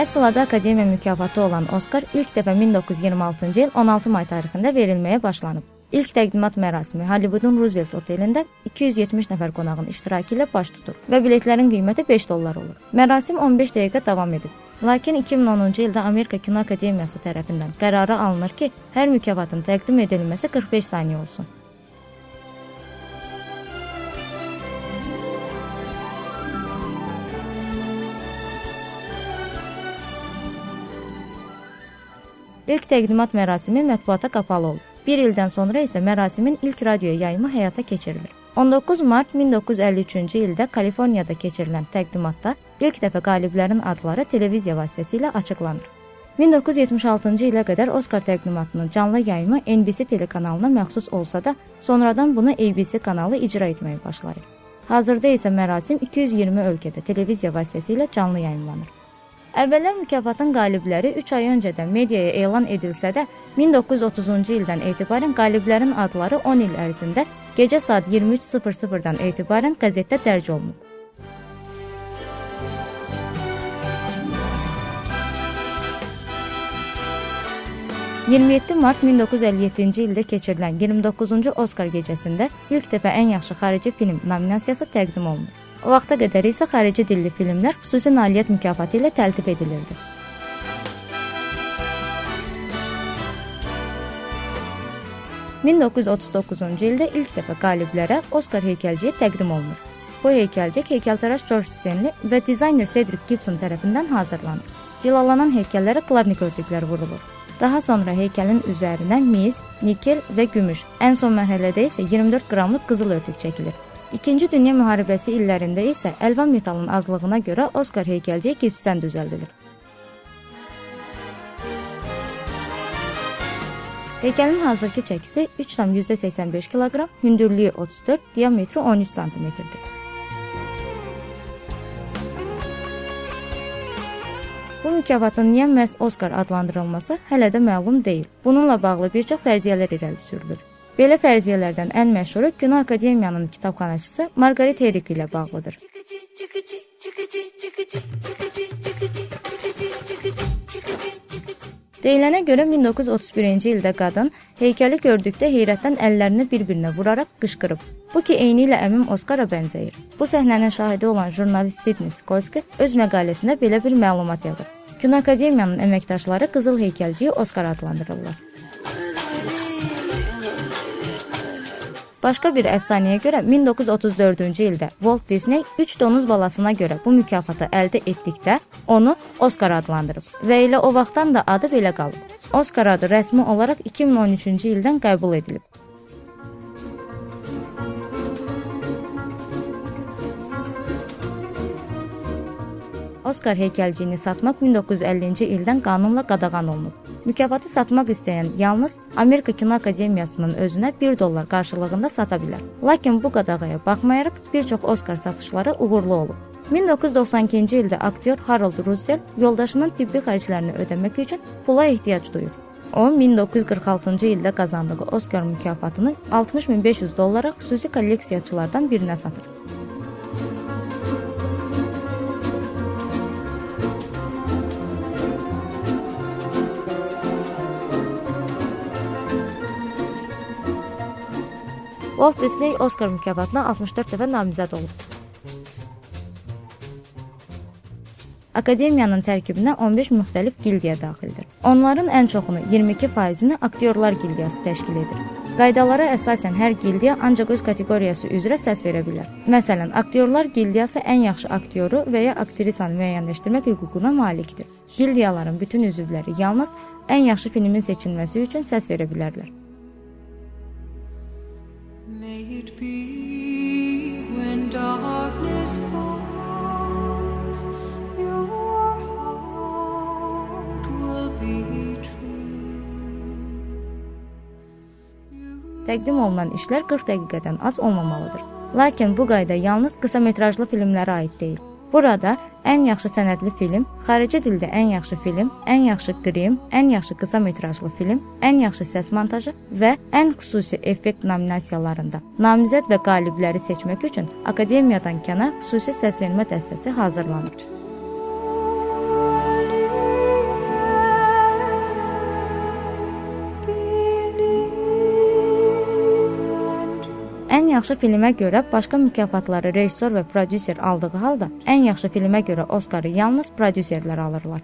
Əsl adı Akademiya mükafatı olan Oskar ilk dəfə 1926-cı il 16 may tarixində verilməyə başlanıb. İlk təqdimat mərasimi Hollywoodun Roosevelt otelində 270 nəfər qonağın iştirakı ilə baş tutur və biletlərin qiyməti 5 dollar olur. Mərasim 15 dəqiqə davam edib. Lakin 2010-cu ildə Amerika Kino Akademiyası tərəfindən qərara alınır ki, hər mükafatın təqdim edilməsi 45 saniyə olsun. İlk təqdimat mərasimi mətbuata qapalı olub. Bir ildən sonra isə mərasimin ilk radio yayımı həyata keçirilir. 19 mart 1953-cü ildə Kaliforniyada keçirilən təqdimatda ilk dəfə qaliblərin adları televiziya vasitəsilə açıqlanır. 1976-cı ilə qədər Oskar təqdimatının canlı yayımı NBC telekanalına məxsus olsa da, sonradan bunu ABC kanalı icra etməyə başlayır. Hazırda isə mərasim 220 ölkədə televiziya vasitəsilə canlı yayımlanır. Əvvəllər mükafatın qalibləri 3 ay öncədən mediaya elan edilsə də, 1930-cu ildən etibarən qaliblərin adları 10 il ərzində gecə saat 23:00-dan etibarən qəzetdə dərc olunub. ...27 mart 1957-ci ildə keçirilən 29-cu Oskar gecəsində ilk dəfə ən yaxşı xarici film nominasiyası təqdim olunur. O vaxta qədər isə xarici dilli filmlər xüsusi nailiyyət mükafatı ilə təltif edilirdi. ...1939-cu ildə ilk dəfə qaliblərə Oskar heykəlciyi təqdim olunur. Bu heykəlcik heykəltaraş George Stanley və dizayner Cedric Gibson tərəfindən hazırlanır. Cilalanan heykəllərə klavnik örtüklər vurulur. Daha sonra heykəlin üzərinə mis, nikel və gümüş, ən son mərhələdə isə 24 qramlıq qızıl örtük çəkilir. İkinci Dünya müharibəsi illərində isə əlvan metalın azlığına görə Oskar heykəlciyi gipsdən düzəldilir. Heykəlin hazırki çəkisi 3,85 kq, hündürlüyü 34, diametri 13 sm-dir. Bu mükafatın niyə məhz Oskar adlandırılması hələ də məlum deyil. Bununla bağlı bir çox fərziyyələr irəli sürülür. Belə fərziyyələrdən ən məşhuru Kino Akademiyanın kitabxanaçısı Margaret Herrick ilə bağlıdır. Deyilənə görə 1931-ci ildə qadın heykəli gördükdə heyrətdən əllərini bir-birinə vuraraq qışqırıb. Bu ki eyni ilə əmim Oskara bənzəyir. Bu səhnənin şahidi olan jurnalist Sidney Skolski öz məqaləsində belə bir məlumat yazır. Kino Akademiyanın əməkdaşları qızıl heykəlciyi Oskar adlandırırlar. Başqa bir əfsanəyə görə 1934-cü ildə Walt Disney 3 donuz balasına görə bu mükafatı əldə etdikdə onu Oskar adlandırıb və elə o vaxtdan da adı belə qalıb. Oskar adı rəsmi olaraq 2013-cü ildən qəbul edilib. Oskar heykəlciyini satmaq 1950-ci ildən qanunla qadağan olunub. Mükafatı satmaq istəyən yalnız Amerika Kino Akademiyasının özünə 1 dollar qarşılığında sata bilər. Lakin bu qadağaya baxmayaraq bir çox Oskar satışları uğurlu olub. 1992-ci ildə aktyor Harold Russell yoldaşının tibbi xərclərini ödəmək üçün pula ehtiyac duyur. O 1946-cı ildə qazandığı Oskar mükafatını 60500 dollara xüsusi kolleksiyaçılardan birinə satır. Walt Disney Oskar mükafatına 64 dəfə namizəd olub. Akademiyanın tərkibinə 15 müxtəlif gildiya daxildir. Onların ən çoxunu 22%-ni aktyorlar gildiyası təşkil edir. Qaydalara əsasən hər gildiya ancaq öz kateqoriyası üzrə səs verə bilər. Məsələn, aktyorlar gildiyası ən yaxşı aktyoru və ya aktrisanı müəyyənləşdirmək hüququna malikdir. Gildiyaların bütün üzvləri yalnız ən yaxşı filmin seçilməsi üçün səs verə bilərlər. Təqdim olunan işlər 40 dəqiqədən az olmamalıdır. Lakin bu qayda yalnız qısa metrajlı filmlərə aid deyil. Burada ən yaxşı sənədli film, xarici dildə ən yaxşı film, ən yaxşı qrim, ən yaxşı qısa metrajlı film, ən yaxşı səs montajı və ən xüsusi effekt nominasiyalarında namizəd və qalibləri seçmək üçün Akademiyadan kənar xüsusi səsvermə dəstəsi hazırlanıb. Ən yaxşı filmə görə başqa mükafatları rejissor və prodüser aldığı halda, ən yaxşı filmə görə Oskarı yalnız prodüserlər alırlar.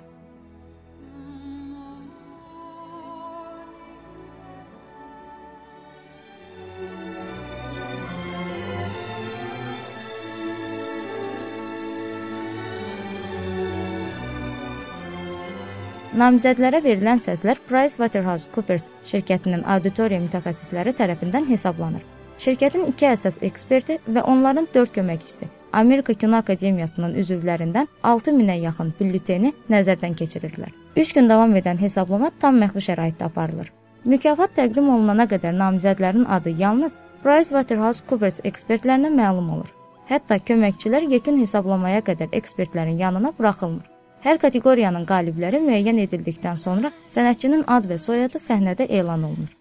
Namizədlərə verilən səslər PricewaterhouseCoopers şirkətinin auditoriya mütəxəssisləri tərəfindən hesablanır. Şirkətin iki əsas eksperti və onların 4 köməkçisi Amerika Kino Akademiyasının üzvlərindən 6000-ə yaxın büllüteni nəzərdən keçirirlər. 3 gün davam edən hesablama tam məxfi şəraitdə aparılır. Mükafat təqdim olunana qədər namizədlərin adı yalnız PricewaterhouseCoopers ekspertlərinə məlum olur. Hətta köməkçilər yekun hesablamaya qədər ekspertlərin yanına buraxılmır. Hər kateqoriyanın qalibləri müəyyən edildikdən sonra sənətçinin ad və soyadı səhnədə elan olunur.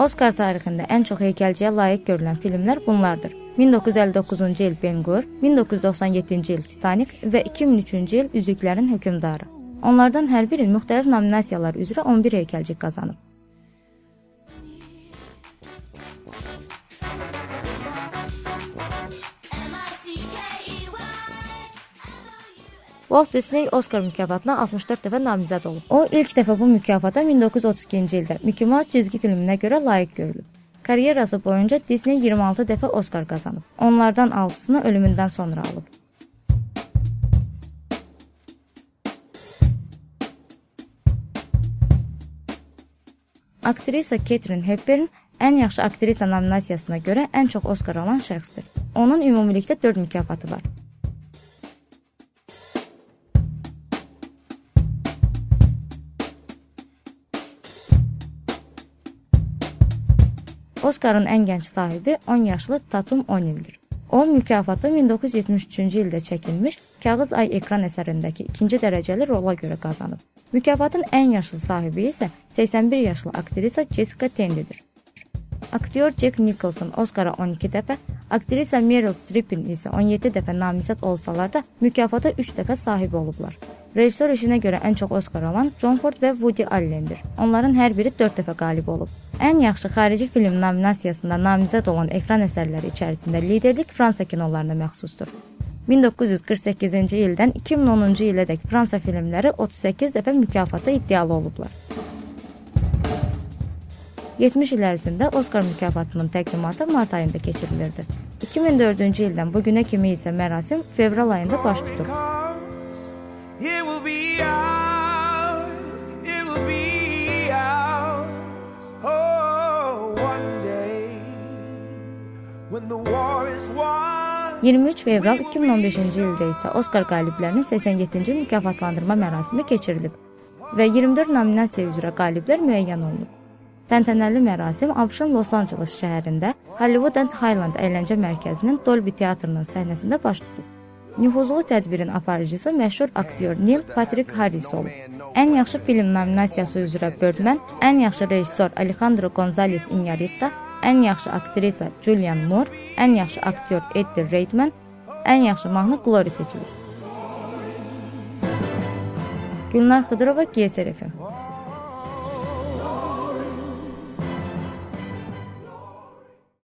Oskar tarixində ən çox heykəlciyə layiq görülən filmlər bunlardır. 1959-cu il Ben-Gur, 1997-ci il Titanic və 2003-cü il Üzüklərin hökmdarı. Onlardan hər biri müxtəlif nominasiyalar üzrə 11 heykəlcik qazanıb. Walt Disney Oscar mükafatına 64 dəfə namizəd olub. O ilk dəfə bu mükafata 1932-ci ildə Mickey Mouse cizgi filminə görə layiq görülüb. Karyerası boyunca Disney 26 dəfə Oskar qazanıb. Onlardan 6-sını ölümündən sonra alıb. Aktrisa Catherine Hepburn ən yaxşı aktrisa nominasiyasına görə ən çox Oskar alan şəxsdir. Onun ümumilikdə 4 mükafatı var. Oskarın ən gənc sahibi 10 yaşlı Tatum O'Neildir. O mükafatı 1973-cü ildə çəkilmiş Kağız Ay ekran əsərindəki ikinci dərəcəli rola görə qazanıb. Mükafatın ən yaşlı sahibi isə 81 yaşlı aktrisa Jessica Tandy'dir. Aktyor Jack Nicholson Oskara 12 dəfə, aktrisa Meryl Streepin isə 17 dəfə namizəd olsalar da, mükafata 3 dəfə sahib olublar. Rejissor işinə görə ən çox Oskar alan John Ford və Woody Allendir. Onların hər biri 4 dəfə qalib olub. Ən yaxşı xarici film nominasiyasında namizəd olan ekran əsərləri içərisində liderlik Fransa kinolarına məxsusdur. 1948-ci ildən 2010-cu ilədək Fransa filmləri 38 dəfə mükafata iddialı olublar. 70 il ərzində Oskar mükafatının təqdimatı mart ayında keçirilirdi. 2004-cü ildən bu günə kimi isə mərasim fevral ayında baş tutur. 23 fevral 2015-ci ildə isə Oskar qaliblərinin 87-ci mükafatlandırma mərasimi keçirilib və 24 nominasiya üzrə qaliblər müəyyən olunub. Təntənəli mərasim ABŞ-ın Los Anceles şəhərində Hollywood and Highland əyləncə mərkəzinin Dolby teatrının səhnəsində baş tutub. Nüfuzlu tədbirin aparıcısı məşhur aktyor Neil Patrick Harris olub. Ən yaxşı film nominasiyası üzrə Birdman, ən yaxşı rejissor Alejandro Gonzalez Iñárritu, ən yaxşı aktrisa Julianne Moore, ən yaxşı aktyor Eddie Redmayne, ən yaxşı mahnı Glory seçilib. Gülnar Xıdırova, GSRF.